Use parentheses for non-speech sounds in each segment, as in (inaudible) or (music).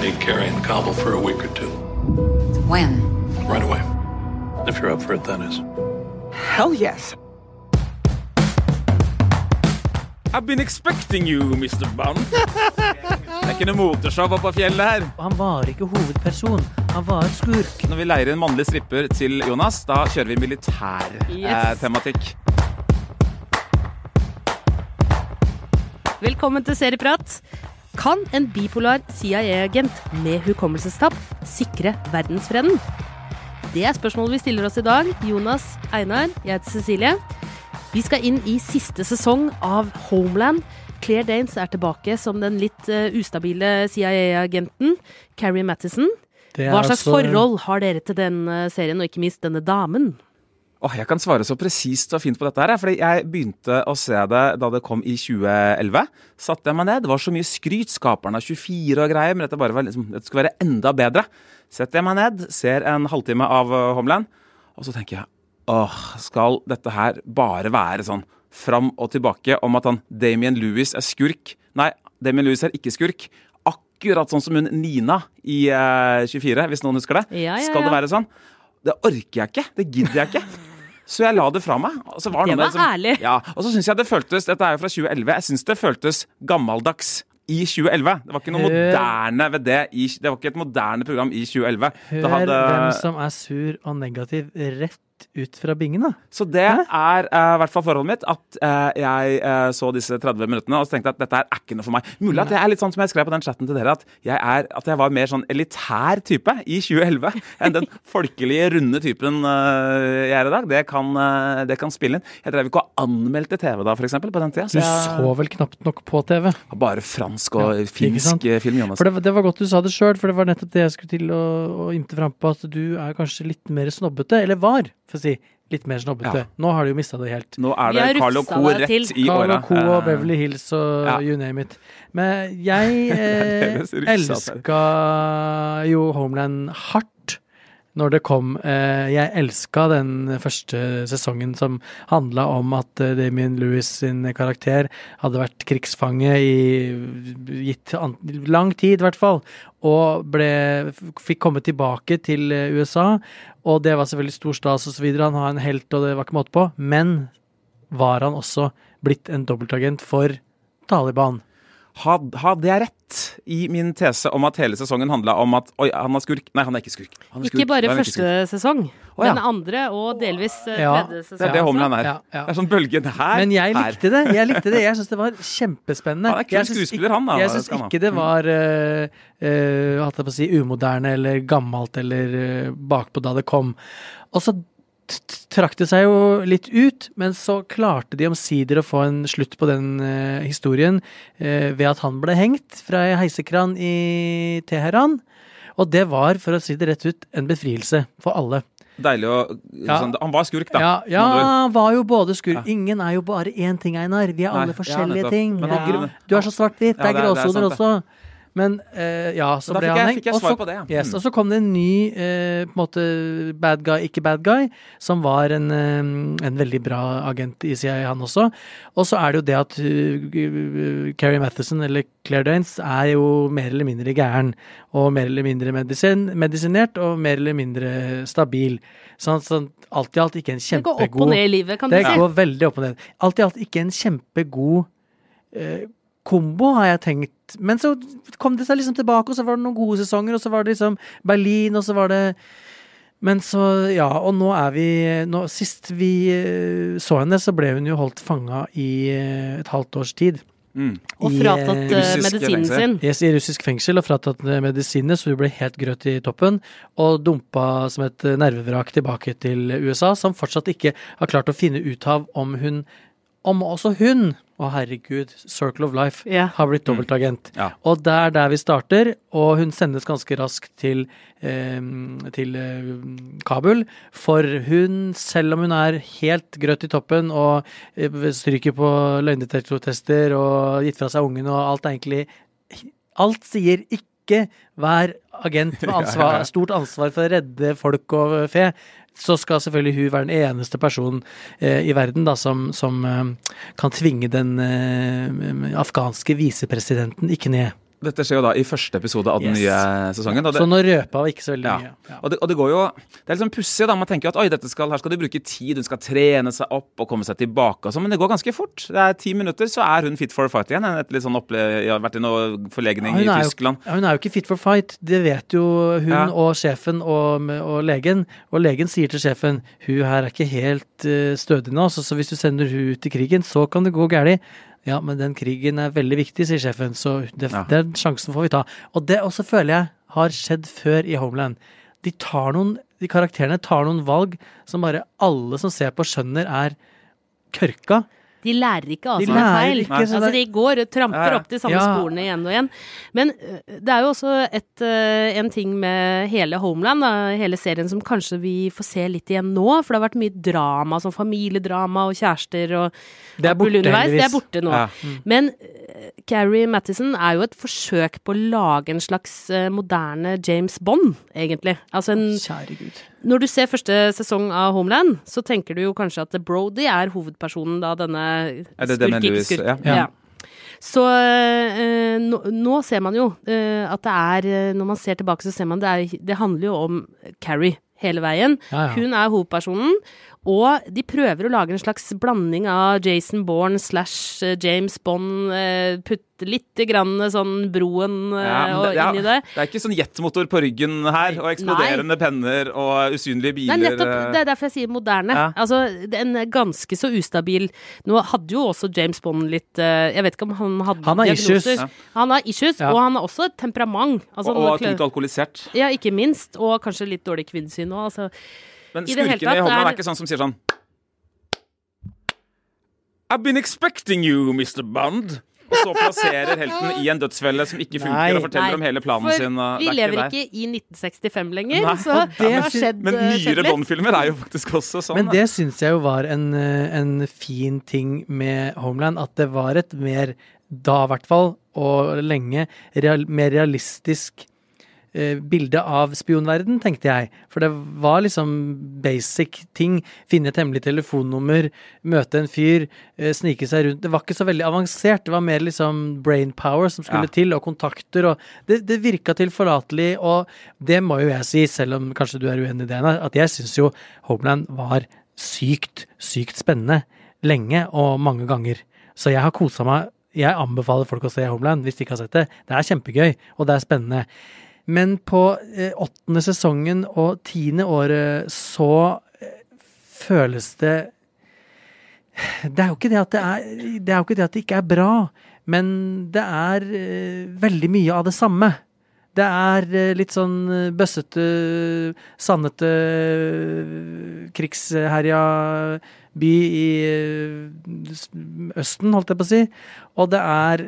need Carrie and Cobble for a week or two. When? Right away. If you're up for it, that is. Hell yes. I've been expecting you, Mr. Bond. (laughs) Det er ikke noe moteshow oppå fjellet her. Han var ikke hovedperson, han var skurk. Når vi leier en mannlig stripper til Jonas, da kjører vi militærtematikk. Yes. eh. Velkommen til Serieprat. Kan en bipolar CIA-agent med hukommelsestap sikre verdensfreden? Det er spørsmålet vi stiller oss i dag. Jonas, Einar, jeg heter Cecilie. Vi skal inn i siste sesong av Homeland. Claire Danes er tilbake som den litt eh, ustabile CIA-agenten. Carrie Mattison. Hva slags altså- forhold har dere til denne serien, og ikke minst denne damen? Åh, jeg kan svare så presist og fint på dette her, fordi jeg begynte å se det da det kom i 2011. Satte jeg meg ned, det var så mye skryt, skaperen av 24 og greier, men dette, bare var liksom, dette skulle være enda bedre. Setter jeg meg ned, ser en halvtime av uh, Homeland, og så tenker jeg, åh, skal dette her bare være sånn fram og tilbake om at han Damien Lewis er skurk? Nei, Damien Lewis er ikke skurk. Akkurat sånn som hun Nina i uh, 24, hvis noen husker det. Ja, ja, Skal det være sånn? Det orker jeg ikke. Det gidder jeg ikke. Så jeg la det fra meg. Og så var Det det var var ærlig. Ja, og så syns jeg det føltes Dette er jo fra 2011. Jeg syns det føltes gammeldags i 2011. Det var ikke noe Hør. moderne ved det. I, det var ikke et moderne program i 2011. Det Hør hadde- hvem som er sur og negativ rett ut fra bingen, da. Så det er i i hvert fall forholdet mitt. At uh, jeg uh, så disse 30 minuttene og tenkte at dette er ikke noe for meg. Mulig at jeg er litt sånn som jeg skrev på den chatten til dere, at jeg, er, at jeg var mer sånn elitær type i 2011 (laughs) enn den folkelige, runde typen eh, jeg er i dag. Det kan, eh, det kan spille inn. Jeg drev ikke og anmeldte TV da, eksempel, på den tida. Du Så jeg så vel knapt nok på TV. bare fransk og Ja, finsk eh, film. Jonas. For det, det var godt du sa det sjøl, for det var nettopp det jeg skulle til å, å ymte fram på, at du er kanskje litt mer snobbete, eller var, for å si. Litt mer snobbete. Ja. Nå har de jo mista det helt. Nå er det Carl og Co. rett til. i Carl åra. og Co. og Beverly Hills og ja. you name it. Men jeg (laughs) eh, elska jo Homeland hardt når det kom. Eh, jeg elska den første sesongen som handla om at eh, Damien Lewis sin karakter hadde vært krigsfange i gitt an lang tid, i hvert fall. Og ble, fikk komme tilbake til eh, USA. Og det var selvfølgelig stor stas osv. Han har en helt, og det var ikke måte på. Men var han også blitt en dobbeltagent for Taliban? Had- Hadde jeg rett i min tese om at hele sesongen handla om at Oi, han er skurk. Nei, han er ikke skurk. Han er Ikke bare første ikke sesong, oh, ja. men andre og delvis tredje Ja, tredje Det er det Homeland er. Ja, ja. Det er sånn bølgen her. Men jeg likte det. Jeg likte det. Jeg syns det var kjempespennende. Han er kul skuespiller, han, da, Jeg syns ikke det var uh, uh, holdt jeg på å si, umoderne eller gammelt eller uh, bakpå da det kom. Og så trakk det seg jo litt ut, men så klarte de omsider å få en slutt på den eh, historien eh, ved at han ble hengt fra ei heisekran i Teheran. Og det var, for å si det rett ut, en befrielse for alle. Deilig å Ja. sånn, Han var skurk, da. Ja, ja han var jo både skurk. Ja. Ingen er jo bare én ting, Einar. Vi er Nei, alle ja, forskjellige ting. Men Du er så svart-hvitt. Det er er- er gråsoner også. Men eh, ja, så ble han hengt. Og så- på det, ja. Yes, Mm. og så kom det en ny eh, på en måte bad guy, ikke bad guy, som var en, eh, en veldig bra agent i CIA, han også. Og så er det jo det at uh, Carrie Matheson, eller Claire Danes, er jo mer eller mindre gæren. Og mer eller mindre medisin, medisinert, og mer eller mindre stabil. Sånn, sånn alt i alt ikke en kjempegod Det går opp og ned i livet, kan du si. det går veldig opp og ned. Alt i alt ikke en kjempegod eh, kombo, har jeg tenkt. Men så kom det seg liksom tilbake, og så var det noen gode sesonger, og så var det liksom Berlin, og så var det Men så, ja, og nå er vi nå, Sist vi eh, så henne, så ble hun jo holdt fanga i eh, et halvt års tid. Mm. Og fratatt eh, eh, medisinen sin. Yes, I russisk fengsel og fratatt medisiner, så hun ble helt grøt i toppen. Og dumpa som et nervevrak tilbake til USA, som fortsatt ikke har klart å finne ut av om hun Om også hun, å herregud, Circle of Life, yeah. har blitt dobbeltagent. Ja. Og det er der vi starter, og hun sendes ganske raskt til, eh, til eh, Kabul. For hun, selv om hun er helt grøtt i toppen og eh, stryker på løgndetektortester og gitt fra seg ungen og alt er egentlig Alt sier ikke vær agent med (laughs) ansvar, stort ansvar for å redde folk og fe. Så skal selvfølgelig hun være den eneste personen eh, i verden da, som, som eh, kan tvinge den eh, afghanske visepresidenten i kne. Dette skjer jo da i første episode av den Yes. nye sesongen. Det, Så nå røpa vi ikke så veldig ja. mye. Ja. Og, det, og det går jo Det er liksom pussig, da. Man tenker jo at oi, dette skal, her skal de bruke tid, hun skal trene seg opp og komme seg tilbake og sånn, men det går ganske fort. Det er ti minutter, så er hun fit for a fight igjen. Etter litt sånn vært i noe forlegning ja, i Tyskland. jo- hun er jo ikke fit for fight, det vet jo hun og sjefen og, og legen. Og legen sier til sjefen hun her er ikke helt uh, stødig nå, så, så hvis du sender hun ut i krigen, så kan det gå galt. Ja, men den krigen er veldig viktig, sier sjefen, så det, Ja. den sjansen får vi ta. Og det også føler jeg har skjedd før i Homeland. De tar noen, de karakterene tar noen valg som bare alle som ser på, skjønner er kørka. De lærer ikke av De sine lærer feil. ikke, altså, de går og tramper Ja, ja. opp de samme Ja. sporene igjen og igjen. Men øh, det er jo også et, øh, en ting med hele Homeland, da, hele serien, som kanskje vi får se litt igjen nå. For det har vært mye drama, sånn familiedrama og kjærester og Det er borte, underveis. Det er borte nå. Ja. Men uh, Carrie Mattison er jo et forsøk på å lage en slags moderne James Bond, egentlig. Altså en Kjære gud. Når du ser første sesong av Homeland, så tenker du jo kanskje at Brody er hovedpersonen da denne Er det Damian ikke skurk. ja. ja. Så eh, nå, nå ser man jo eh, at det er eh, Når man ser tilbake, så ser man det, er, det handler jo om Carrie hele veien. Ja, ja. Hun er hovedpersonen. Og de prøver å lage en slags blanding av Jason Bourne slash eh, James Bond. Eh, putte litt grann sånn broen eh, Ja, det, ja, inn i det. det er ikke sånn jetmotor på ryggen her, og eksploderende penner og usynlige Nei, biler. nettopp. eh. Det er derfor jeg sier moderne. Ja. Altså, en ganske så ustabil Nå hadde jo også James Bond litt eh, Jeg vet ikke om han hadde Han har issues. diagnoser. Ja. Han har issues, Ja. og han har også et temperament. Altså, og, og tungt alkoholisert. ja, ikke minst. Og kanskje litt dårlig kvinnesyn òg. Altså. Men I det hele skurkene i Homeland er er- ikke sånn som sier sånn I've been expecting you, Mr. Bond. Og så plasserer helten i en dødsfelle som ikke funker, Nei. og forteller Nei, om hele planen For sin. og vi er lever ikke i 1965 lenger, Nei, så det det har skjedd, Men eh, nyere. Bond-filmer er jo faktisk også sånn. Men det syns jeg jo var en, eh, en fin ting med Homeland, at det var et mer, da i hvert fall, og lenge, real, mer realistisk eh, bilde av spionverden, tenkte jeg. For det var liksom basic ting. Finne et hemmelig telefonnummer, møte en fyr, eh, snike seg rundt. Det var ikke så veldig avansert. Det var mer liksom brain power som skulle Ja. til, og kontakter. og Det, det virka tilforlatelig, og det må jo jeg si, selv om kanskje du er uenig i det, at jeg syns jo Homeland var sykt, sykt spennende. Lenge og mange ganger. Så jeg har kosa meg. Jeg anbefaler folk å se Homeland hvis de ikke har sett det. Det er kjempegøy, og det er spennende. Men på eh, åttende sesongen og tiende året så eh, føles det Det er jo ikke det at det er Det er ikke det at det ikke er bra, men det er eh, veldig mye av det samme. Det er litt sånn bøssete, sandete, krigsherja by i Østen, holdt jeg på å si. Og det er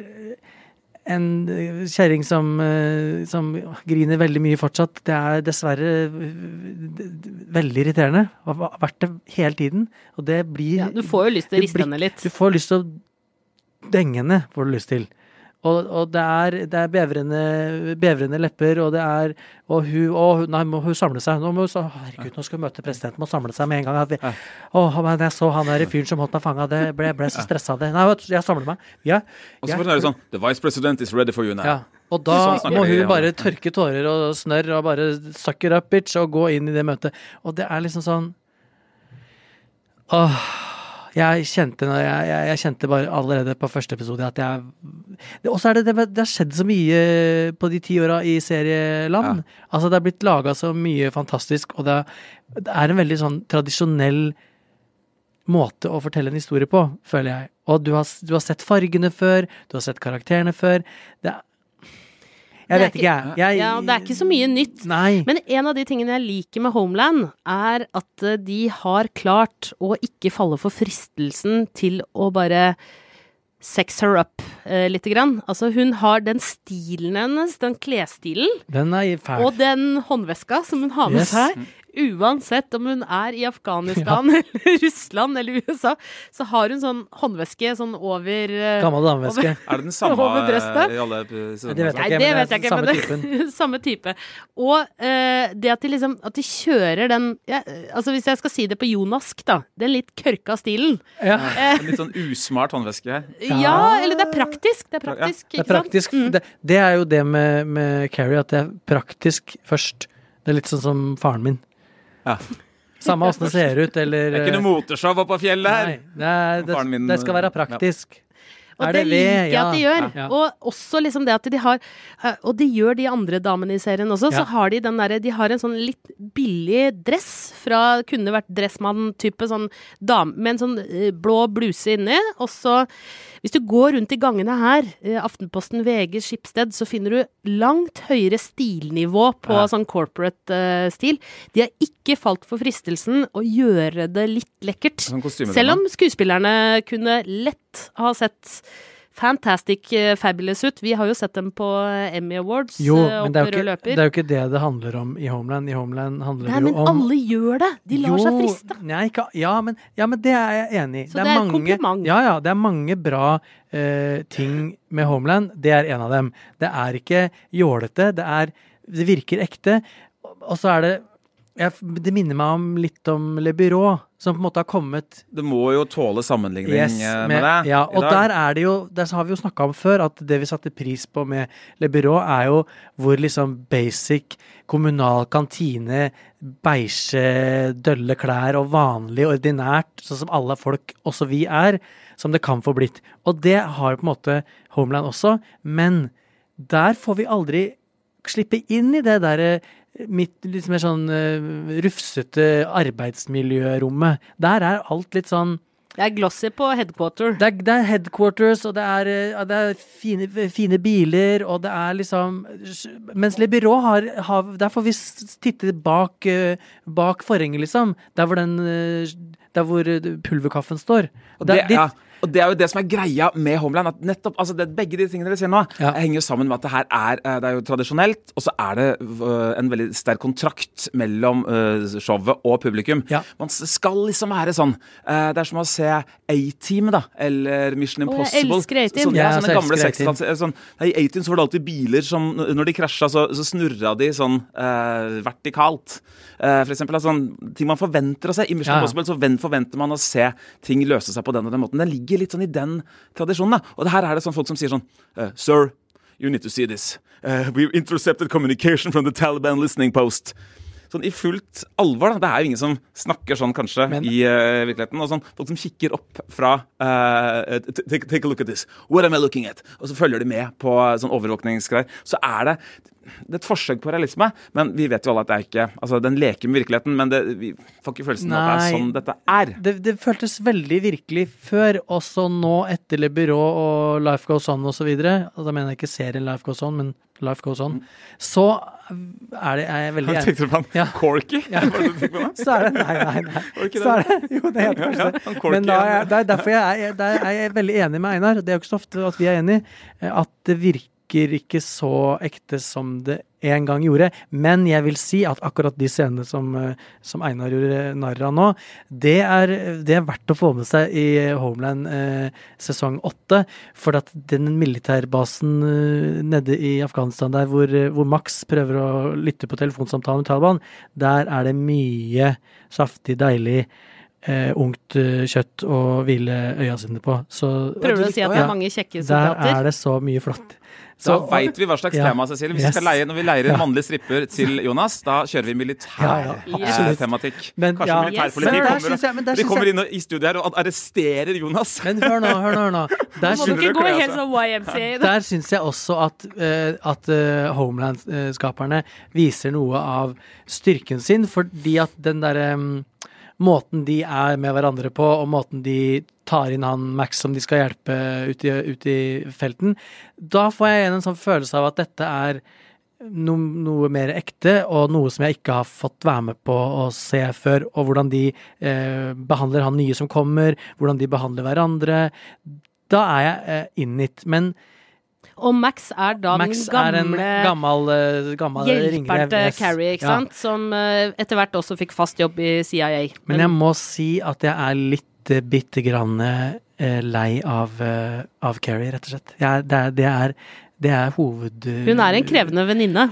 en eh, kjerring som, eh, som griner veldig mye fortsatt. Det er dessverre eh, veldig irriterende. Har vært det hele tiden. Og det blir Ja, du får jo lyst til å riste henne litt. Du får lyst til å denge henne, får du lyst til. Og, og det er, det er bevrende, bevrende lepper, og det er Og hun, å, nei, må hun samle seg. Nå må hun, så, herregud, nå skal hun møte presidenten, må samle seg med en gang. Vi, å, men jeg så han der fyren som holdt meg fanga, det ble, ble så stressa av det. Nei, jeg samler meg. Ja, Og så får du sånn The vice president is ready for you now. Ja, og da Sånn må hun bare tørke tårer og snørr og bare suck it up, bitch, og gå inn i det møtet. Og det er liksom sånn Åh. Jeg kjente, jeg, jeg, jeg kjente bare allerede på første episode at jeg Og så er det, det Det har skjedd så mye på de ti åra i serieland. Altså, det er blitt laga så mye fantastisk, og det, det er en veldig sånn tradisjonell måte å fortelle en historie på, føler jeg. Og du har, du har sett fargene før, du har sett karakterene før. Det er Jeg vet ikke, ikke jeg. Ja, det er ikke så mye nytt. Nei. Men en av de tingene jeg liker med Homeland, er at eh, de har klart å ikke falle for fristelsen til å bare sex her up eh, lite grann. Altså, hun har den stilen hennes, den klesstilen, Den er fæl. og den håndveska som hun har med Yes. seg, Uansett om hun er i Afghanistan (laughs) eller Russland eller USA, så har hun sånn håndveske sånn over eh, Gammel dameveske. Er det den samme Over brøstet? eh, i alle episodene? Det vet Nei, jeg ikke, det men vet jeg det ikke, er men samme det, samme type. Og eh, det at de liksom At de kjører den ja, Altså Hvis jeg skal si det på jonask, da. Den litt kørka stilen. Ja. En litt sånn usmart håndveske. Ja, eller det er praktisk. Det er praktisk, Det er ikke sant? praktisk. Mm. Det, det er jo det med, med Carrie, at det er praktisk først. Det er litt sånn som faren min. Ja. Samme åssen det ser ut, eller Det er ikke noe moteshow oppå på fjellet her! Nei, det, er, det, min- det skal være praktisk. Og Er det, det liker jeg at de gjør. Ja. Og også liksom det at de har eh, Og de gjør de andre damene i serien også. Så har de den derre De har en sånn litt billig dress fra Kunne vært Dressmann-type sånn dame med en sånn eh, blå bluse inni. Og så Hvis du går rundt i gangene her, eh, Aftenposten, VG, Skipsted, så finner du langt høyere stilnivå på Ja. sånn corporate eh, stil. De har ikke falt for fristelsen å gjøre det litt lekkert. Sånn. Selv om skuespillerne kunne lett ha sett fantastic eh, fabulous ut. Vi har jo sett dem på eh, Emmy Awards Jo, eh, men det er jo, ikke, det er jo ikke det det handler om i Homeland. I Homeland handler Nei, det jo om Men alle gjør det! De lar seg friste. Nei, ikke, ja, men, ja, men det er jeg enig i. Så det er et kompliment. Ja, ja, det er mange bra eh, ting med Homeland. Det er en av dem. Det er ikke jålete. Det er Det virker ekte. Og så er det jeg, Det minner meg om litt om Le Byrå, som på en måte har kommet Det må jo tåle sammenligning Yes, eh, med, med, det. ja, og der er det jo Der har vi jo snakka om før at det vi satte pris på med Le Byrå, er jo hvor liksom basic kommunal kantine, beige, dølle klær og vanlig, ordinært, sånn som alle folk, også vi er, som det kan få blitt. Og det har jo på en måte Homeland også, men der får vi aldri slippe inn i det derre mitt litt mer sånn eh, rufsete arbeidsmiljørommet. Der er alt litt sånn Det er glossy på headquarter. det er, det er headquarters, og det er, eh, det er fine, fine biler, og det er liksom Mens Le Byrå har, har Der får vi titte bak, eh, bak forhenget, liksom. Der hvor den Der hvor pulverkaffen står. Og Det er dit- ja, og det er jo det som er greia med Homeland. at nettopp, altså det, Begge de tingene dere sier nå, Ja. henger jo sammen med at det her er eh, det er jo tradisjonelt, og så er det øh, en veldig sterk kontrakt mellom øh, showet og publikum. Ja. Man skal liksom være sånn. Eh, det er som å se A-Team, da, eller Mission Impossible. Å, jeg elsker A-Team. Sånn, Ja, sånn sånne gamle elsker A-Team. sekstall- Sånn, I A-Team så var det alltid biler som Når de krasja, så, så snurra de sånn uh, vertikalt. Uh, for eksempel, altså, sånn, ting man forventer å se. I Mission Ja, ja. Impossible så forventer man å se ting løse seg på den og den måten. Den ligger litt sånn i den tradisjonen. da. Og her er det sånn folk som sier sånn uh, Sir, you need to see this. Uh, we've intercepted communication from the Taliban listening post. Sånn i fullt alvor. da. Det er jo ingen som snakker sånn, kanskje, Men- i uh, virkeligheten. Og sånn, folk som kikker opp fra uh, take, take a look at this. What am I looking at? Og så følger de med på eh, sånn overvåkningsgreier. Så er det det er et forsøk på realisme, men vi vet jo alle at det er ikke Altså, den leker med virkeligheten, men det, vi får ikke følelsen av at det er sånn dette er. det, det føltes veldig virkelig før, også nå etter Le Byrå og Life Goes On. Og da mener jeg ikke serien Life Goes On, men Life Goes On. Så er, det, er (laughs) jeg veldig enig. Tenkte du på han Ja. Corky? Ja. (laughs) Så er det Nei, nei, nei. (laughs) Så er det, jo, det heter kanskje det. Men da er, det er derfor jeg er, der er jeg veldig enig med Einar. Det er jo ikke så ofte at vi er enige. eh, At det virker ikke så ekte som det en gang gjorde. Men jeg vil si at akkurat de scenene som, eh, som Einar gjorde narr av nå, det er, det er verdt å få med seg i Homeland eh, sesong åtte. For at den militærbasen eh, nede i Afghanistan der hvor, eh, hvor Max prøver å lytte på telefonsamtalen med Taliban, der er det mye saftig, deilig eh, ungt eh, kjøtt å hvile øya sine på. Så Prøver du å si at det er mange kjekke der er det så mye flott. Så veit vi hva slags Ja. tema, Cecilie. Hvis Yes. vi skal leie, når vi leier en Ja. mannlig stripper til Jonas, da kjører vi militær Ja, ja, eh. Men, Kanskje ja. Militærpoliti yes. Kommer, jeg- men der vi kommer inn og- i studio her og arresterer Jonas. Men hør nå, hør nå, hør nå. Der, må du ikke gå helt som YMCA. der syns jeg også at, eh, at uh, Homeland-skaperne viser noe av styrken sin, fordi at den derre um, Måten de er med hverandre på, og måten de tar inn han Max som de skal hjelpe ut i, ut i felten, da får jeg igjen en sånn følelse av at dette er no, noe mer ekte, og noe som jeg ikke har fått være med på å se før. Og hvordan de eh, behandler han nye som kommer, hvordan de behandler hverandre. Da er jeg eh, innit. Men Og Max er da Max den er en gamle gammel, eh, gammel hjelperen til yes. Carrie, ikke Ja. sant? Som eh, etter hvert også fikk fast jobb i CIA. Men jeg må si at jeg er litt eh, bitte grann eh, lei av, eh, av Carrie, rett og slett. Jeg, det, er, det, er, det er hoved... Hun er en krevende venninne.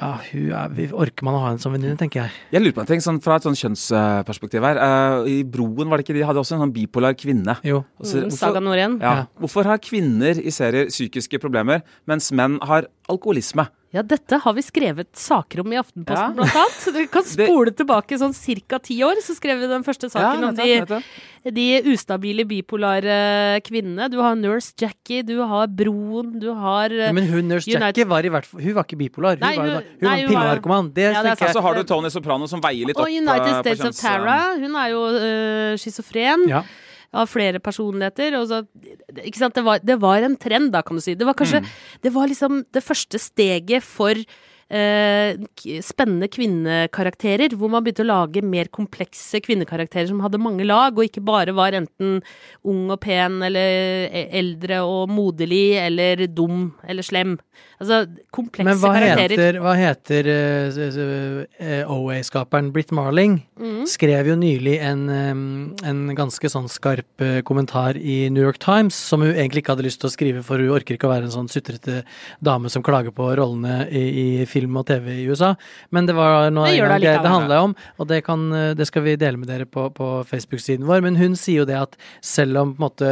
Ja, hun er, orker man å ha henne som venninne, tenker jeg. Jeg lurer på en ting sånn, fra et sånn kjønnsperspektiv her. Uh, I Broen var det ikke de hadde også en sånn bipolar kvinne. Jo. Også, Mm, Saga Norén. ja. Ja. Hvorfor har kvinner i serier psykiske problemer, mens menn har alkoholisme? Ja, dette har vi skrevet saker om i Aftenposten, Ja. blant annet. Du kan (laughs) Det- spole tilbake sånn ca. ti år, så skrev vi den første saken om de, nettopp, om de ustabile bipolare kvinnene. Du har Nurse Jackie, du har Broen, du har eh, Men hun Nurse United- Jackie var i hvert fall Hun var ikke bipolar. Hun Nei, hun- da- hun nei, var hun var- pillenarkoman. Det Ja, det er tenker jeg. Så har du Tony Soprano som veier litt opp Og United eh, på States of Tara. Hun er jo uh, schizofren. Ja. Av flere personligheter. Og så? Det, var, det var en trend, da, kan du si. Det var kanskje Mm. Det var liksom det første steget for spennende kvinnekarakterer, hvor man begynte å lage mer komplekse kvinnekarakterer som hadde mange lag, og ikke bare var enten ung og pen, eller e- eldre og moderlig, eller dum eller slem. Altså komplekse Men hva karakterer. heter, hva heter eh, s- s- eh, OA-skaperen Britt Marling? Mm. Skrev jo nylig en, eh, en ganske sånn skarp eh, kommentar i New York Times, som hun egentlig ikke hadde lyst til å skrive, for hun orker ikke å være en sånn sutrete dame som klager på rollene i, i film og TV i USA. Men det var noe Det en gang det det handla om, og det, kan, eh, det skal vi dele med dere på, på Facebook-siden vår. Men hun sier jo det at selv om på en måte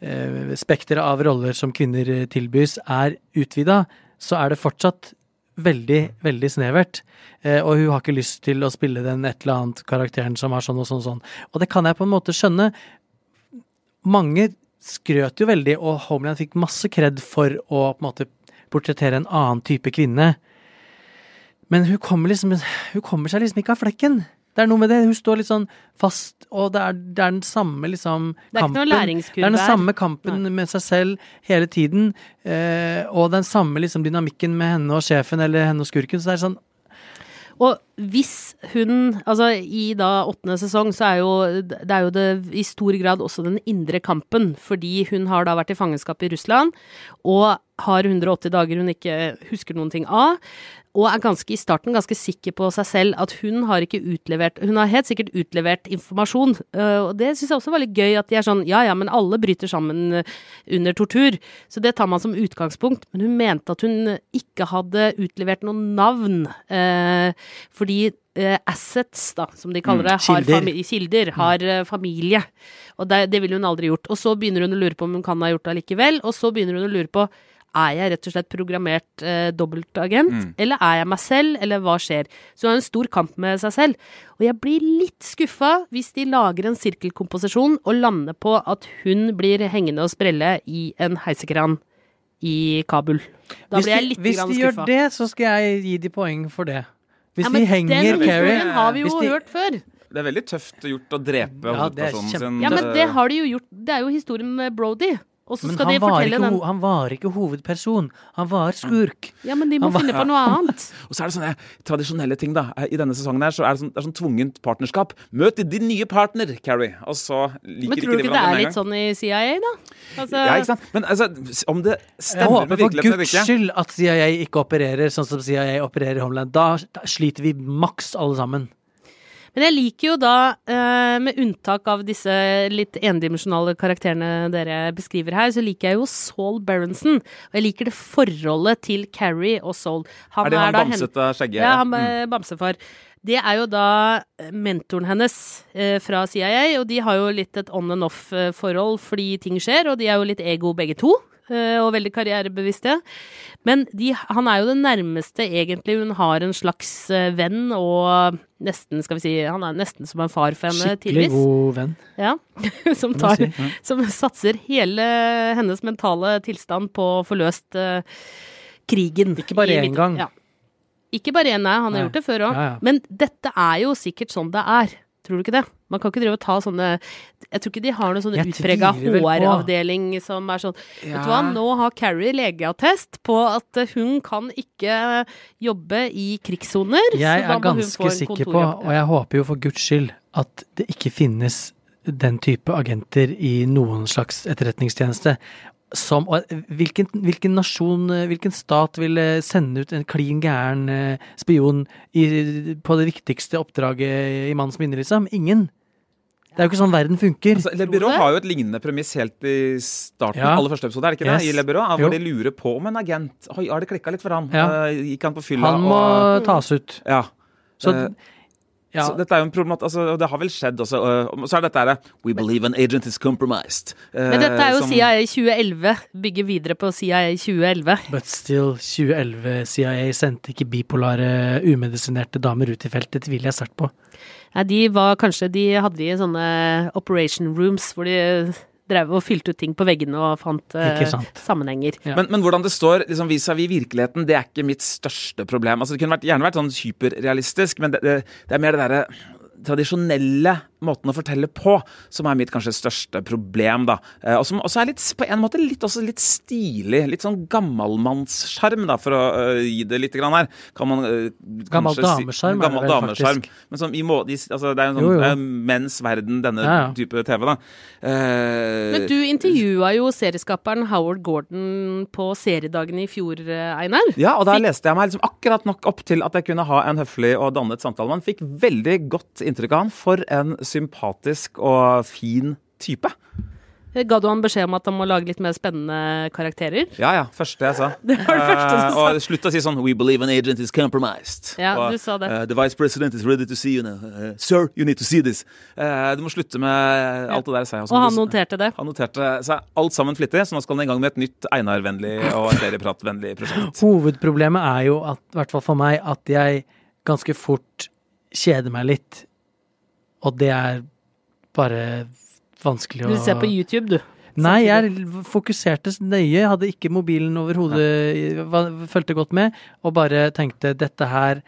eh, spekteret av roller som kvinner eh, tilbys er utvida, så er det fortsatt veldig, veldig snevert. Eh, og hun har ikke lyst til å spille den et eller annet karakteren som er sånn og sånn og sånn. Og det kan jeg på en måte skjønne. Mange skrøt jo veldig, og Homeland fikk masse kred for å på en måte portrettere en annen type kvinne. Men hun kommer liksom Hun kommer seg liksom ikke av flekken. Det er noe med det. Hun står litt sånn fast, og det er, det er den samme liksom Det er ikke noe læringskurve Det er den samme kampen med seg selv hele tiden. Eh, og den samme liksom dynamikken med henne og sjefen eller henne og skurken. Så det er sånn Og hvis hun Altså, i da åttende sesong, så er jo det er jo det i stor grad også den indre kampen, fordi hun har da vært i fangenskap i Russland, og har 180 dager hun ikke husker noen ting av, og er ganske i starten ganske sikker på seg selv at hun har ikke utlevert Hun har helt sikkert utlevert informasjon, øh, og det syns jeg også var litt gøy, at de er sånn ja ja, men alle bryter sammen øh, under tortur, så det tar man som utgangspunkt, men hun mente at hun ikke hadde utlevert noen navn, eh, fordi assets, da, som de kaller det, har kilder. kilder, har familie. Og det, det ville hun aldri gjort. Og så begynner hun å lure på om hun kan ha gjort det allikevel, og så begynner hun å lure på er jeg rett og slett programmert eh, dobbeltagent, eller er jeg meg selv, eller hva skjer? Så hun har en stor kamp med seg selv. Og jeg blir litt skuffa hvis de lager en sirkelkomposisjon og lander på at hun blir hengende og sprelle i en heisekran i Kabul. Da Hvis blir jeg litt skuffa. hvis de gjør det, så skal jeg gi de poeng for det. Hvis Ja, de henger den Carrie historien har vi jo de- hørt før. Det er veldig tøft gjort å drepe Ja, er hovedpersonen sin. Ja, men det har de jo gjort. Det er jo historien med Brody. Og så Men skal han de var, fortelle ikke, den. han var ikke hovedperson. Han var skurk. Ja, men de må Han var- finne på noe (laughs) annet. Og så er det sånne tradisjonelle ting, da. I denne sesongen her så er det sånn, det er sånn tvungent partnerskap. Møt din nye partner, Carrie. Og så liker Men tror du ikke det er litt sånn i CIA, da? Altså, Ja, ikke sant? Men altså, om det Jeg stemmer håper med for virkeligheten eller guds skyld at CIA ikke opererer sånn som CIA opererer i Homeland. Da, da sliter vi maks alle sammen. Men jeg liker jo da, eh, med unntak av disse litt endimensjonale karakterene dere beskriver her, så liker jeg jo Saul Berenson. Og jeg liker det forholdet til Carrie og Saul. Er det han da bamsete skjegget? Ja, han Mm. er bamsefar. Det er jo da eh, mentoren hennes eh, fra CIA, og de har jo litt et on and off-forhold fordi ting skjer, og de er jo litt ego begge to. Eh, Og veldig karrierebevisste. Men de, han er jo det nærmeste egentlig hun har en slags eh, venn, og nesten, skal vi si, han er nesten som en far for henne, Skikkelig tidvis. god venn. Ja, (laughs) som, tar, si. ja. som satser hele hennes mentale tilstand på å få løst uh, krigen. Ikke bare én gang. Ja. Ikke bare én, nei. Han har Nei. gjort det før òg. Ja. Men dette er jo sikkert sånn det er. Tror du ikke det? Man kan ikke drive og ta sånne Jeg tror ikke de har noen sånne Jeg utprega. HR-avdeling som er sånn Vet du hva, nå har Carrie legeattest på at hun kan ikke jobbe i krigssoner. Jeg er ganske sikker på, og jeg håper jo for guds skyld, at det ikke finnes den type agenter i noen slags etterretningstjeneste. Som og hvilken, hvilken nasjon, eh, hvilken stat ville sende ut en klin gæren eh, spion i, på det viktigste oppdraget i mannens minne, liksom? Ingen. Det er jo ikke sånn verden funker. Altså, Le Byrå har jo et lignende premiss helt i starten, Ja. aller første episode, er det ikke det? Yes. I Le Byrå, Jo. hvor de lurer på om en agent Oi, Har det klikka litt for han? Ja. Uh, gikk han på fylla Han må og tas ut. Ja. Så, Eh, ja. Så dette er jo en problemat... Altså, det har vel skjedd også. og så er dette her We believe an agent is compromised. Eh, Men dette er jo som- CIA 2011. Bygger videre på CIA 2011. But still, 2011 CIA sendte ikke bipolare, umedisinerte damer ut i feltet, tviler jeg sterkt på. Nei, de var kanskje De hadde de sånne operation rooms hvor de drev og fylte ut ting på veggene og fant uh, sammenhenger. Ja. Men, men hvordan det står liksom, vis-à-vis virkeligheten, det er ikke mitt største problem. Altså, det kunne vært, gjerne vært sånn hyperrealistisk, men det, det, det er mer det derre tradisjonelle måten å fortelle på som er mitt kanskje største problem, da. Eh, og som også er litt, på en måte litt, også litt stilig. Litt sånn gammalmannssjarm, da, for å uh, gi det litt grann her. Kan man uh, Gammel damesjarm, si- er det Gammel vel, faktisk. Men som i må, de, altså, det er en sånn Jo, jo. eh, menns verden, denne Ja, ja. type TV, da. Uh, Men du intervjua jo serieskaperen Howard Gordon på seriedagen i fjor, eh, Einar. Ja, og da leste jeg meg liksom akkurat nok opp til at jeg kunne ha en høflig og dannet samtale. Man fikk veldig godt inntrykk av han. For en sympatisk og fin type. Ga du han beskjed om at han må lage litt mer spennende karakterer? Ja, ja. Første jeg sa. (laughs) Det var det første du Eh, sa. og slutt å si sånn We believe an agent is compromised. Ja, og, du sa det. Uh, the vice president is ready to see you now. Uh, sir, you need to see this. Eh, du må slutte med alt det der, sa jeg. Og han noterte det. Han noterte seg alt sammen flittig, så nå skal han i gang med et nytt Einar-vennlig og seriepratvennlig prosjekt. (laughs) Hovedproblemet er jo, at, i hvert fall for meg, at jeg ganske fort kjeder meg litt. Og det er bare vanskelig å Du ser på YouTube, du. Nei, jeg fokuserte nøye, hadde ikke mobilen overhodet, var- fulgte godt med, og bare tenkte dette her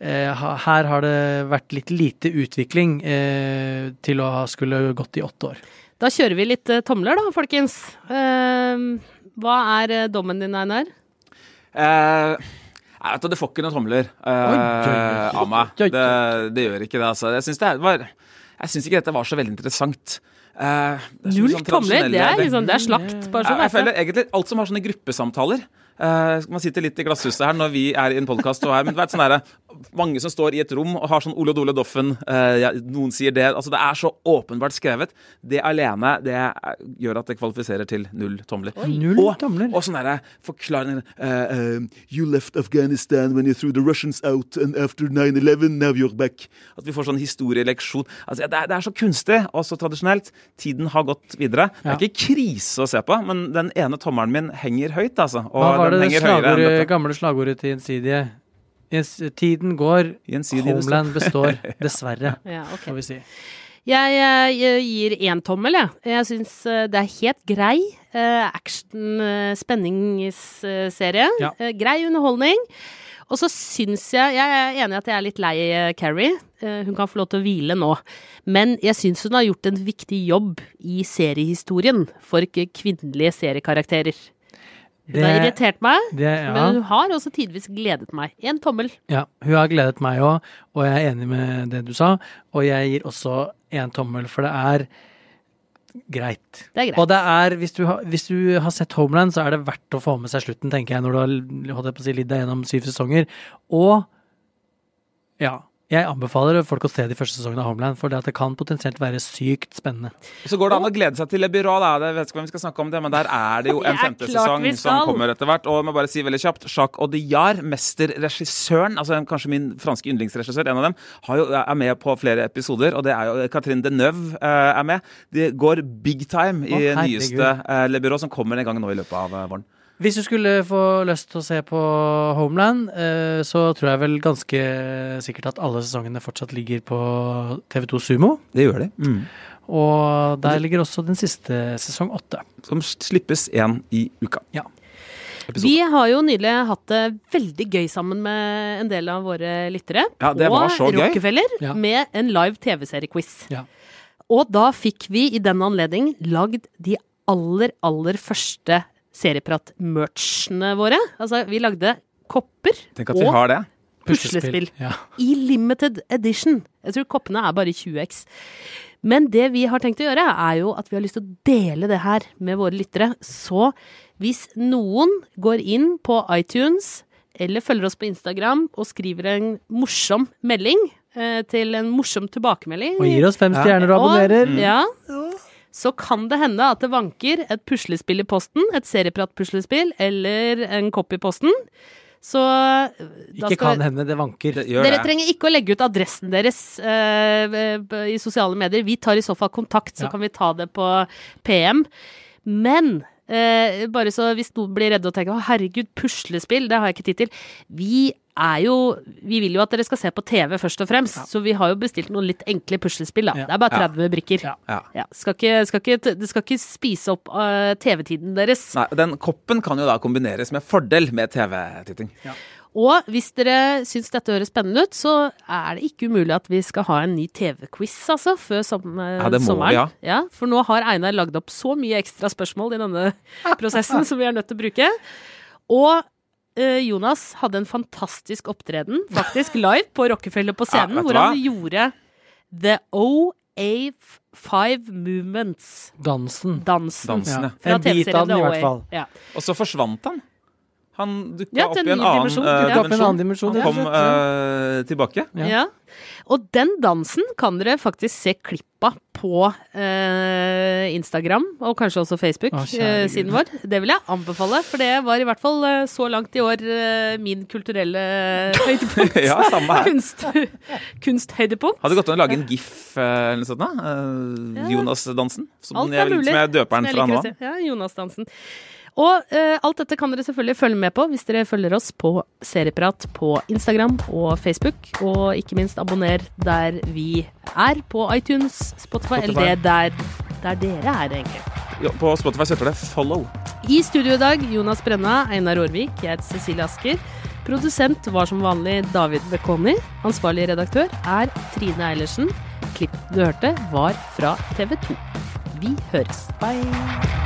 eh, Her har det vært litt lite utvikling eh, til å ha skulle gått i åtte år. Da kjører vi litt eh, tomler, da, folkens. Eh, hva er dommen din, Einar? Eh, vet, det får ikke noen tomler eh, oi, oi. av meg. Det, det gjør ikke det, altså. Jeg syns, det er- var, jeg syns ikke dette var så veldig interessant. Eh, det er så Null sånn tomler, det er liksom, det er slakt. Bare sånn. jeg, jeg føler egentlig alt som har sånne gruppesamtaler eh, Man sitter litt i glasshuset her når vi er i en podkast, men du vet sånn derre Mange som står i et rom og har sånn Ole Dole Doffen, uh, ja, noen sier det Altså, det er så åpenbart skrevet. Det alene, det er- gjør at det kvalifiserer til null tomler. Null Og, tomler. og sånn derre forklaring uh, You left Afghanistan when you threw the Russians out, and after 9-11, now you're back. At vi får sånn historieleksjon. Altså, det, er, det er så kunstig og så tradisjonelt. Tiden har gått videre. Det er ikke krise å se på, men den ene tommelen min henger høyt, altså. Og Hva var det, det slagordet, gamle slagordet til Gjensidige? Tiden går, Gjensidige. Homeland består. (laughs) Dessverre, Ja, ok. får vi si. Jeg, jeg gir én tommel, jeg. Jeg syns eh, det er helt grei eh, action, eh. Ja. Grei underholdning. Og så syns jeg Jeg er enig i at jeg er litt lei Carrie. Hun kan få lov til å hvile nå. Men jeg syns hun har gjort en viktig jobb i seriehistorien for kvinnelige seriekarakterer. Hun har irritert meg, det, ja. men hun har også tidvis gledet meg. En tommel. Ja, hun har gledet meg òg, og jeg er enig med det du sa. Og jeg gir også en tommel, for det er greit. Det er greit. Og det er, hvis du, har, hvis du har sett Homeland, så er det verdt å få med seg slutten, tenker jeg, når du har holdt jeg på å si, lidd deg gjennom syv sesonger. Og ja, jeg anbefaler folk å se de første sesongene av Homeland, for det, at det kan potensielt være sykt spennende. Så går det an å glede seg til Le Byrå, da. Det vet ikke hvem vi skal snakke om det, men der er det jo en femte sesong som kommer etter hvert. Og jeg må bare si veldig kjapt, Jacques Audiard, mesterregissøren, altså kanskje min franske yndlingsregissør, en av dem, har jo, er med på flere episoder, og det er jo Catherine Deneuve eh, er med. De går big time i Å, nyeste eh, Le Byrå, som kommer en gang nå i løpet av eh, våren. Hvis du skulle få lyst til å se på Homeland, eh, så tror jeg vel ganske sikkert at alle sesongene fortsatt ligger på TV2 Sumo. Det gjør de. Og der ligger også den siste sesong åtte. Som slippes én i uka. Ja. Episode. Vi har jo nylig hatt det veldig gøy sammen med en del av våre lyttere. Ja, det var så og gøy. Rockefeller Ja. med en live TV-seriequiz. Ja. Og da fikk vi i den anledning lagd de aller, aller første Serieprat-merchene våre. Altså, vi lagde kopper Tenk at vi har det. puslespill Ja. i limited edition. Jeg tror koppene er bare 20x. Men det vi har tenkt å gjøre, er jo at vi har lyst til å dele det her med våre lyttere. Så hvis noen går inn på iTunes eller følger oss på Instagram og skriver en morsom melding eh, til en morsom tilbakemelding Og gir oss fem stjerner og abonnerer. og- Ja. Så kan det hende at det vanker et puslespill i posten, et seriepratpuslespill eller en kopp i posten. Så da Ikke skal- kan hende, det vanker. Det gjør dere det. trenger ikke å legge ut adressen deres uh, i sosiale medier. Vi tar i så fall kontakt, så Ja. kan vi ta det på PM. Men eh, bare så hvis noen blir redde og tenker å herregud, puslespill, det har jeg ikke tid til. Vi er jo Vi vil jo at dere skal se på TV først og fremst, så vi har jo bestilt noen litt enkle puslespill, da. Ja. Det er bare 30 brikker. Ja. Ja. Ja, skal ikke, skal ikke, det skal ikke spise opp uh, TV-tiden deres. Nei, den koppen kan jo da kombineres med fordel med TV-titting. Og hvis dere syns dette høres spennende ut, så er det ikke umulig at vi skal ha en ny TV-quiz, altså, før som, eh, Ja, det må vi, sommeren. ja. For nå har Einar lagd opp så mye ekstra spørsmål i denne (laughs) prosessen som vi er nødt til å bruke. Og eh, Jonas hadde en fantastisk opptreden, faktisk (laughs) live, på Rockefeller på scenen, hvor han gjorde The OA5 Movements. Dansen. Dansen. Dansen, ja. Fra En bit TV-serien av den i The hvert fall. OA. Ja. Og så forsvant han. Han dukka Ja, opp i en en annen dimensjon. eh, Dukka en annen dimensjon, Han kom eh, tilbake. Ja. Ja. Og den dansen kan dere faktisk se klippa på uh, Instagram, og kanskje også Facebook, Å, kjære eh, siden vår. Det vil jeg anbefale, for det var i hvert fall eh, så langt i år eh, min kulturelle høydepunkt. (laughs) Ja, samme her. Kunst, (laughs) kunsthøydepunkt. Hadde gått an å lage en gif eh, eller noe sånt. da. Eh, Ja. Jonas-dansen. Som, jeg- som jeg døper den fra nå se. Ja, Jonas-dansen. Og eh, alt dette kan dere selvfølgelig følge med på hvis dere følger oss på Serieprat på Instagram og Facebook. Og ikke minst abonner der vi er, på iTunes, Spotify, eller det der, der dere er, egentlig. Ja, På Spotify så heter det 'follow'. I studio i dag Jonas Brenna, Einar Aarvik, jeg heter Cecilie Asker. Produsent var som vanlig David Bekoni. Ansvarlig redaktør er Trine Eilertsen. Klipp du hørte, var fra TV 2. Vi høres. Bye.